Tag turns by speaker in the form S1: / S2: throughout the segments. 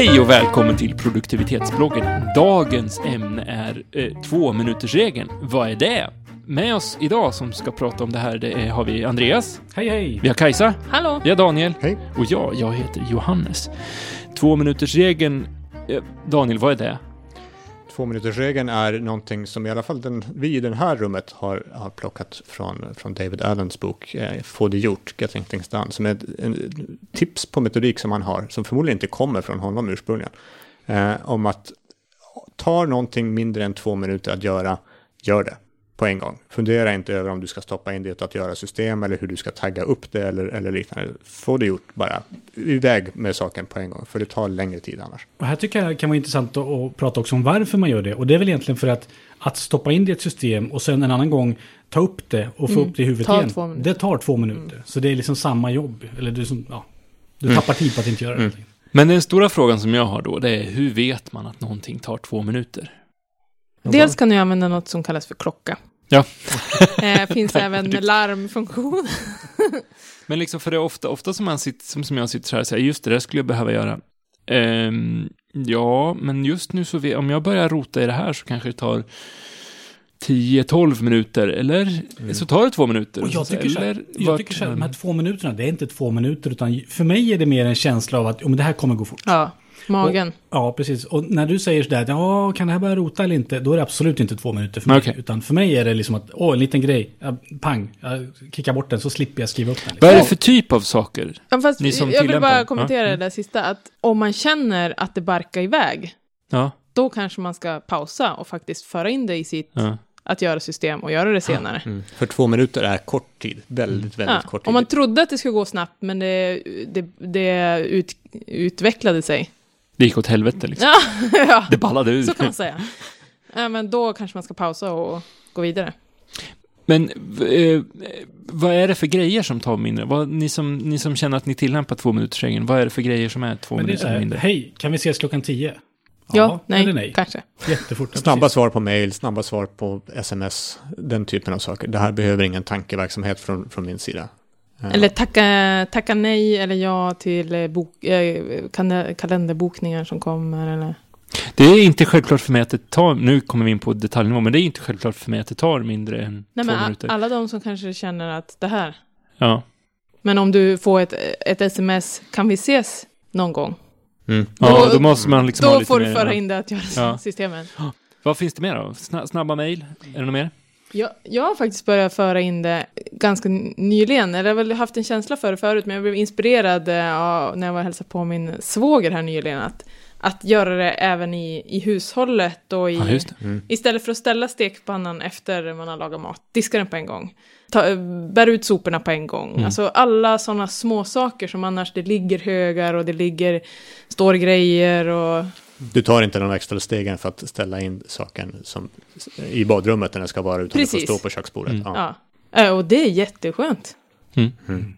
S1: Hej och välkommen till produktivitetsbloggen. Dagens ämne är eh, tvåminutersregeln. Vad är det? Med oss idag som ska prata om det här det är, har vi Andreas,
S2: Hej hej!
S1: vi har Kajsa,
S3: Hallå!
S1: vi har Daniel
S4: Hej.
S1: och jag, jag heter Johannes. Tvåminutersregeln, eh, Daniel, vad är det?
S4: Tvåminutersregeln är någonting som i alla fall den, vi i det här rummet har, har plockat från, från David Allens bok eh, Få det gjort, Getting things done, som är ett en, tips på metodik som han har, som förmodligen inte kommer från honom ursprungligen, eh, om att tar någonting mindre än två minuter att göra, gör det på en gång. Fundera inte över om du ska stoppa in det i ett att göra-system eller hur du ska tagga upp det eller, eller liknande. Få det gjort bara, iväg med saken på en gång, för det tar längre tid annars.
S2: Och här tycker jag det kan vara intressant att, att prata också om varför man gör det. Och det är väl egentligen för att, att stoppa in det i ett system och sen en annan gång ta upp det och få
S3: Mm.
S2: upp det i huvudet
S3: Tar
S2: igen. Det tar två minuter. Så det är liksom samma jobb. Eller du, som, ja, du tappar tid på att inte göra det.
S1: Men den stora frågan som jag har då, det är hur vet man att någonting tar två minuter?
S3: Dels kan du använda något som kallas för klocka.
S1: Ja.
S3: Eh, finns även larmfunktion.
S1: Men liksom för det är ofta, ofta som, man sitter, som, som jag sitter så här och säger, just det där skulle jag behöva göra. Ehm, ja, men just nu så vet, om jag börjar rota i det här så kanske det tar 10-12 minuter, eller så tar det två minuter.
S2: Och jag tycker, så
S1: eller,
S2: jag
S1: vart-
S2: tycker så här, de här två minuterna, det är inte två minuter. Utan för mig är det mer en känsla av att oh, men det här kommer gå fort.
S3: Ja, magen.
S2: Ja, precis. Och när du säger sådär, ja, kan det här börja rota eller inte? Då är det absolut inte två minuter för mig.
S1: Okej.
S2: Utan för mig är det liksom att, åh, en liten grej, ja, pang, jag kickar bort den så slipper jag skriva upp den. Liksom.
S1: Vad är det för typ av saker?
S3: Ja, fast
S1: Ni som
S3: jag vill bara kommentera
S1: Ja.
S3: det där sista. Att om man känner att det barkar iväg,
S1: Ja,
S3: då kanske man ska pausa och faktiskt föra in det i sitt
S1: ja.
S3: att göra-system och göra det senare.
S4: Mm. För två minuter är kort tid, väldigt, väldigt
S3: Ja,
S4: kort tid.
S3: om man trodde att det skulle gå snabbt, men det, det, det ut, utvecklade sig.
S1: Det gick åt helvete liksom.
S3: Ja, ja,
S1: Det ballade ur.
S3: så kan man säga. Ja, men då kanske man ska pausa och gå vidare.
S1: Men eh, vad är det för grejer som tar mindre? Vad, ni, som, ni som känner att ni tillämpar två minuters regeln, vad är det för grejer som är två
S2: är
S1: minuter
S2: här,
S1: mindre?
S2: hej, kan vi ses klockan tio?
S3: Ja, nej,
S2: eller nej.
S3: kanske.
S2: Jättefort. ja,
S4: Snabba
S2: precis.
S4: svar på mail, snabba svar på sms, den typen av saker. Det här behöver ingen tankeverksamhet från, från min sida.
S3: Eller tacka, tacka nej eller ja till eh, bok, eh, kalenderbokningar som kommer. Eller...
S1: Det är inte självklart för mig att det tar, nu kommer vi in på detaljnivå, men det är inte självklart för mig att det tar mindre än
S3: Nej,
S1: två minuter.
S3: alla de som kanske känner att det här.
S1: Ja.
S3: Men om du får ett, ett sms, kan vi ses någon gång?
S4: Mm.
S1: ja,
S3: Då-
S1: då måste man liksom ha
S3: Då
S1: lite
S3: får du föra in det att göra
S1: Ja.
S3: systemen.
S1: Vad finns det mer då? Sna, snabba mejl? Är det något mer?
S3: Jag, jag har faktiskt börjat föra in det ganska nyligen, eller jag har väl haft en känsla för det förut, men jag blev inspirerad eh, av, när jag var och hälsade på min svåger här nyligen, att, att göra det även i, i hushållet och i,
S1: Ja.
S4: Mm.
S3: Istället för att ställa stekpannan efter man har lagat mat, diska den på en gång. Ta, eh, bär ut soporna på en gång.
S1: Mm.
S3: Alltså alla sådana små saker som annars det ligger högar och det ligger, står grejer och...
S4: Du tar inte de extra stegen för att ställa in saken som, i badrummet när den ska vara, utan
S3: Precis.
S4: får stå på köksbordet.
S1: Mm.
S4: Ja.
S3: Ja. Eh, Och det är jätteskönt.
S4: Mm.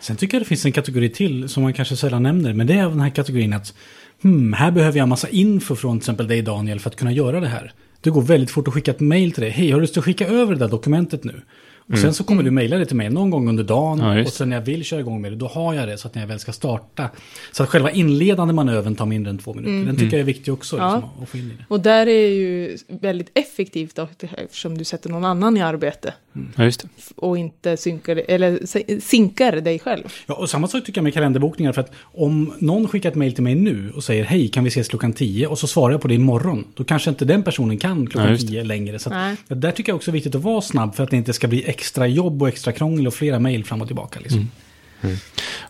S2: Sen tycker jag det finns en kategori till som man kanske sällan nämner. Men det är den här kategorin att hmm, här behöver jag massa info från till exempel dig Daniel för att kunna göra det här. Det går väldigt fort att skicka ett mail till dig. Hej, har du lust att skicka över det där dokumentet nu? Och sen så kommer du mejla det till mig någon gång under dagen.
S1: Ja,
S2: och sen när jag vill köra igång med det, då har jag det. Så att när jag väl ska starta. Så att själva inledande manövern tar mindre än två minuter. Den tycker jag är viktig också.
S3: Ja.
S2: Liksom, att få in i det.
S3: Och där är ju väldigt effektivt då, eftersom du sätter någon annan i arbete.
S1: Ja, just det.
S3: Och inte synkar, eller sinkar dig själv.
S2: Ja, och samma sak tycker jag med kalenderbokningar. För att om någon skickar ett mejl till mig nu och säger hej, kan vi ses klockan 10? Och så svarar jag på det imorgon. Då kanske inte den personen kan klockan
S1: Ja.
S2: 10 längre. Så att, ja, där tycker jag också är viktigt att vara snabb för att det inte ska bli extra jobb och extra krångel och flera mejl fram och tillbaka. Liksom.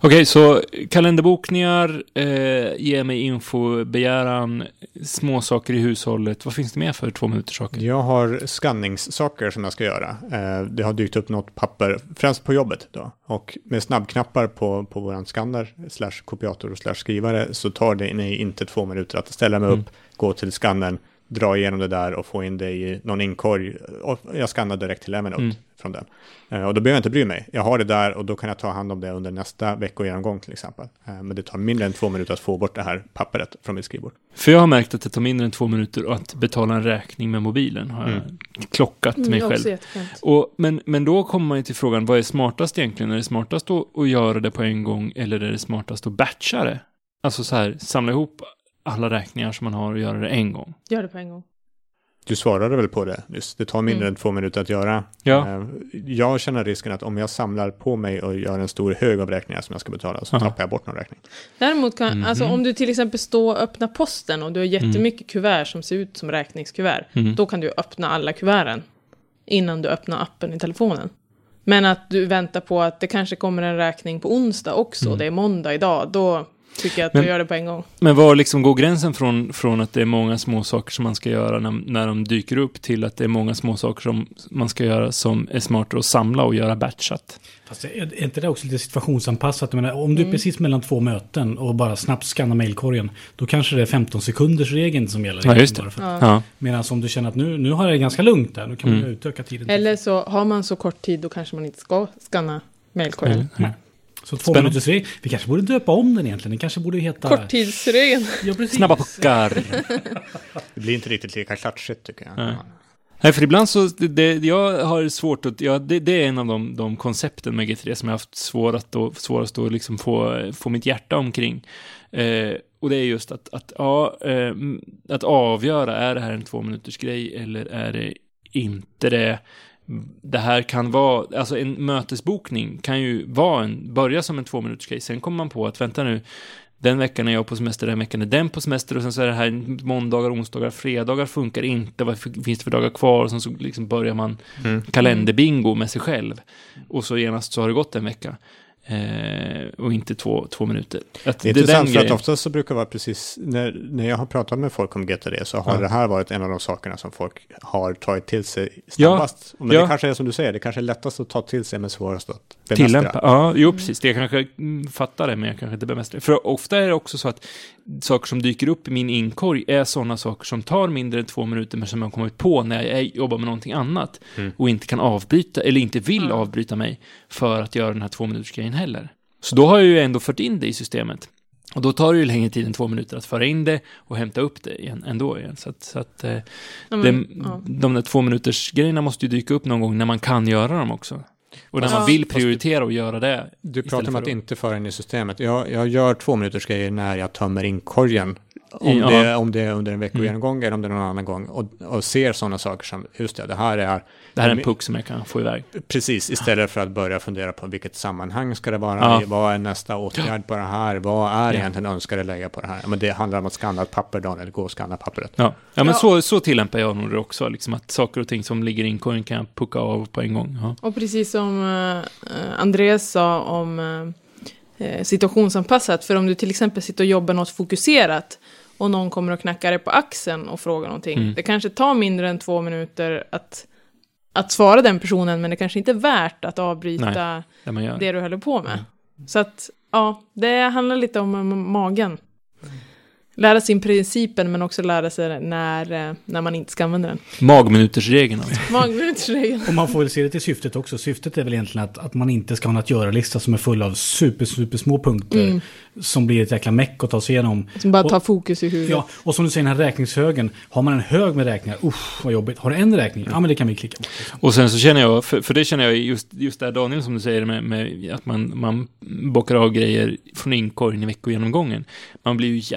S1: Okej, så kalenderbokningar, eh, ge mig info, begäran, små saker i hushållet. Vad finns det mer för två minuters saker?
S4: Jag har skanningssaker som jag ska göra. Eh, Det har dykt upp något papper, främst på jobbet då. Och med snabbknappar på, på våran skanner, slash kopiator och slash skrivare, så tar det mig inte två minuter att ställa mig
S1: Mm.
S4: upp, gå till skannern, dra igenom det där och få in det i någon inkorg. Och jag skannar direkt till Evernote
S1: Mm.
S4: Från den. Eh, Och då behöver jag inte bry mig. Jag har det där och då kan jag ta hand om det under nästa veckogenomgång till exempel. Eh, Men det tar mindre än två minuter att få bort det här pappret från mitt skrivbord.
S1: För jag har märkt att det tar mindre än två minuter att betala en räkning med mobilen. Har jag klockat mig
S3: Mm,
S1: själv. Och, men, men då kommer man ju till frågan, vad är smartast egentligen? Är det smartast att, att göra det på en gång eller är det smartast att batcha det? Alltså så här, samla ihop alla räkningar som man har och göra det en gång.
S3: Gör det på en gång.
S4: Du svarade väl på det nyss? Det tar mindre
S3: Mm.
S4: än två minuter att göra.
S1: Ja.
S4: Eh, Jag känner risken att om jag samlar på mig och gör en stor hög av räkningar som jag ska betala så
S1: Aha.
S4: tappar jag bort någon räkning.
S3: Däremot kan,
S1: Mhm.
S3: alltså om du till exempel står och öppnar posten och du har jättemycket kuvert som ser ut som räkningskuvert.
S1: Mm.
S3: Då kan du öppna alla kuverten innan du öppnar appen i telefonen. Men att du väntar på att det kanske kommer en räkning på onsdag också, och det är måndag idag, då tycker jag att
S1: Mm. Men-
S3: du gör det på en gång.
S1: Men var liksom går gränsen från, från att det är många små saker som man ska göra när, när de dyker upp till att det är många små saker som man ska göra som är smartare att samla och göra batchat?
S2: Fast är är inte det också lite situationsanpassat? Jag menar, om du är
S3: Mm.
S2: precis mellan två möten och bara snabbt skannar mejlkorgen, då kanske det är 15 sekunders regeln som gäller.
S1: Ja, just det.
S3: Ja.
S1: Ja.
S2: Medan om du känner att nu, nu har jag det ganska lugnt där, då kan man
S1: Mm.
S2: ju utöka tiden.
S3: Eller så har man så kort tid, då kanske man inte ska scanna mejlkorgen.
S2: Nej. Så två
S1: Spännande.
S2: minuters regel. Vi kanske borde döpa om den egentligen. Den kanske borde heta...
S3: Korttidsregeln.
S2: Ja, precis.
S1: Snabba puckar.
S4: Det blir inte riktigt lika klatschigt tycker jag.
S1: Nej. Nej, för ibland så, det, det, jag har svårt att, ja, det, det är en av de, de koncepten med G3 som jag har haft svårast att, svårast att liksom få, få mitt hjärta omkring. Eh, och det är just att, att, ja, eh, att avgöra, är det här en två minuters grej eller är det inte det? Det här kan vara, alltså en mötesbokning kan ju vara en, börja som en två minuters grej, sen kommer man på att vänta nu, den veckan är jag på semester, den veckan är den på semester och sen så är det här måndagar, onsdagar, fredagar funkar inte, vad finns det för dagar kvar? Och sen så liksom börjar man
S4: Mm.
S1: kalenderbingo med sig själv. Och så genast så har det gått en vecka. Eh, och inte två, två minuter. Att
S4: Det är
S1: den
S4: intressant för att oftast så brukar det vara precis, när, när jag har pratat med folk om GTD så har
S1: Ja.
S4: det här varit en av de sakerna som folk har tagit till sig
S1: Ja.
S4: snabbast. Men
S1: Ja.
S4: det kanske är som du säger, det kanske är lättast att ta till sig men svårast att bemästra.
S1: Tillämpa. Ja, jo precis. Det jag kanske mm, fattar det, men jag kanske inte bemästrar det. För ofta är det också så att saker som dyker upp i min inkorg är sådana saker som tar mindre än två minuter, men som jag har kommit på när jag jobbar med någonting annat.
S4: Mm.
S1: Och inte kan avbryta, eller inte vill avbryta mig för att göra den här två minuters grejen heller. Så då har jag ju ändå fört in det i systemet. Och då tar det ju längre tid än två minuter att föra in det och hämta upp det igen, ändå igen. Så att, så att eh,
S3: Ja,
S1: det,
S3: men, ja.
S1: de där två minuters grejerna måste ju dyka upp någon gång när man kan göra dem också. Och när
S3: Ja.
S1: man vill prioritera och göra det.
S4: Du pratar om att
S1: att-
S4: inte föra in i systemet. Jag, jag gör två minuters grejer när jag tömmer inkorgen. Om,
S1: Ja.
S4: det, om det är under en
S1: Mm.
S4: veckogenomgång eller om det är någon annan gång. Och, och ser sådana saker som, just det, det här är
S1: Det här är en
S4: Men-
S1: puck som jag kan få iväg.
S4: Precis, istället för att börja fundera på vilket sammanhang ska det vara
S1: Ja.
S4: vad är nästa åtgärd på det här, vad är
S1: Ja.
S4: egentligen önskade lägga på det här. Men det handlar om att skanna ett papper, Daniel, gå och skanna pappret.
S1: Ja, ja men
S3: Ja.
S1: Så, så tillämpar jag nog det också. Liksom att saker och ting som ligger i inkorgen kan jag pucka av på en gång. Ja.
S3: Och precis som eh, Andreas sa om eh, situationsanpassat, för om du till exempel sitter och jobbar något fokuserat och någon kommer och knackar dig på axeln och frågar någonting.
S1: Mm.
S3: Det kanske tar mindre än två minuter att, att svara den personen, men det kanske inte är värt att avbryta
S1: Det man gör.
S3: det du håller på med.
S1: Mm.
S3: Så att, ja, det handlar lite om eh, magen. Lära sig principen, men också lära sig när, eh, när man inte ska använda den.
S1: Magminutersregeln alltså.
S3: Magminutersregeln.
S2: Och man får väl se det till syftet också. Syftet är väl egentligen att, att man inte ska ha en att göra-lista som är full av super, super små punkter.
S3: Mm.
S2: Som blir ett jäkla meck att ta sig igenom.
S3: Som bara
S2: Och-
S3: tar fokus i huvudet.
S2: Ja, och som du säger den här räkningshögen. Har man en hög med räkningar, usch vad jobbigt. Har du en räkning, ja men det kan vi klicka liksom.
S1: Och sen så känner jag, för, för det känner jag just, just där Daniel som du säger med, med att man, man bockar av grejer från inkorgen i veckogenomgången. Man blir ju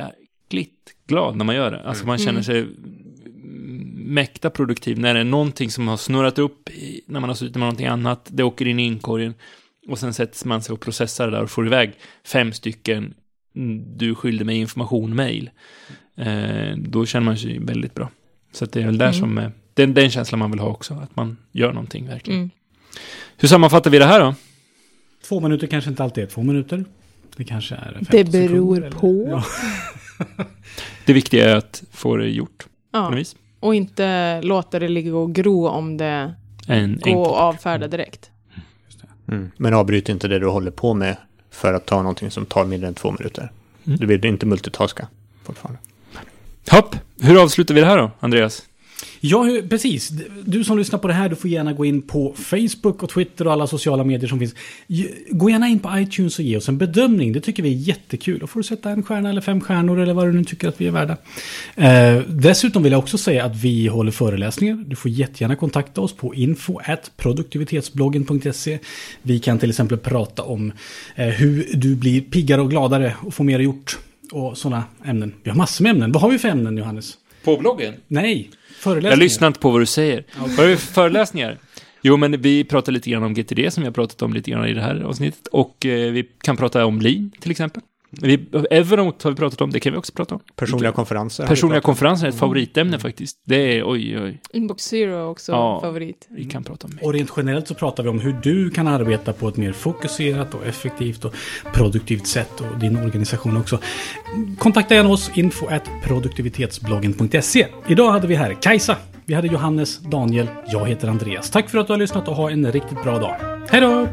S1: jäkligt glad när man gör det. Alltså man känner
S3: Mm.
S1: sig mäkta produktiv när det är någonting som har snurrat upp i, när man har suttit med någonting annat, det åker in i inkorgen och sen sätts man sig och processar det där och får iväg fem stycken mm, du skyllde mig information-mail. Eh, då känner man sig väldigt bra. Så det är väl där
S3: Mm.
S1: som, eh, är den känslan man vill ha också, att man gör någonting verkligen.
S3: Mm.
S1: Hur sammanfattar vi det här då?
S2: Två minuter kanske inte alltid är två minuter. Det kanske är 15
S3: Det beror
S2: sekunder, eller-
S3: på.
S1: Det viktiga är att få det gjort
S3: Ja, och inte låta det ligga och gro om det
S1: En
S3: går att avfärda direkt.
S4: Mm. Men avbryt inte det du håller på med för att ta någonting som tar mindre än två minuter.
S1: Mm.
S4: Du vill inte multitaska fortfarande.
S1: Hopp, hur avslutar vi det här då, Andreas?
S2: Ja, precis. Du som lyssnar på det här, du får gärna gå in på Facebook och Twitter och alla sociala medier som finns. Gå gärna in på iTunes och ge oss en bedömning. Det tycker vi är jättekul. Då får du sätta en stjärna eller fem stjärnor eller vad du nu tycker att vi är värda. Eh, dessutom vill jag också säga att vi håller föreläsningar. Du får jättegärna kontakta oss på info produktivitetsbloggen.se. Vi kan till exempel prata om eh, hur du blir piggare och gladare och får mer gjort. och sådana ämnen. Vi har massor med ämnen. Vad har vi för ämnen, Johannes?
S1: På bloggen?
S2: Nej, föreläsningar.
S1: Jag lyssnar inte på vad du säger. Vad har vi för föreläsningar? Jo, men vi pratar lite grann om GTD som vi har pratat om lite grann i det här avsnittet. Och eh, vi kan prata om Lean till exempel. Vi, Evernote har vi pratat om, det kan vi också prata om.
S4: Personliga konferenser.
S1: Personliga konferenser är ett favoritämne faktiskt. Det är, oj, oj,
S3: Inbox Zero är också
S1: Ja.
S3: favorit.
S1: vi kan prata om det.
S2: Och rent generellt så pratar vi om hur du kan arbeta på ett mer fokuserat och effektivt och produktivt sätt och din organisation också. Kontakta gärna oss info at produktivitetsbloggen.se. Idag hade vi här Kajsa, vi hade Johannes, Daniel, jag heter Andreas. Tack för att du har lyssnat och ha en riktigt bra dag. Hej då!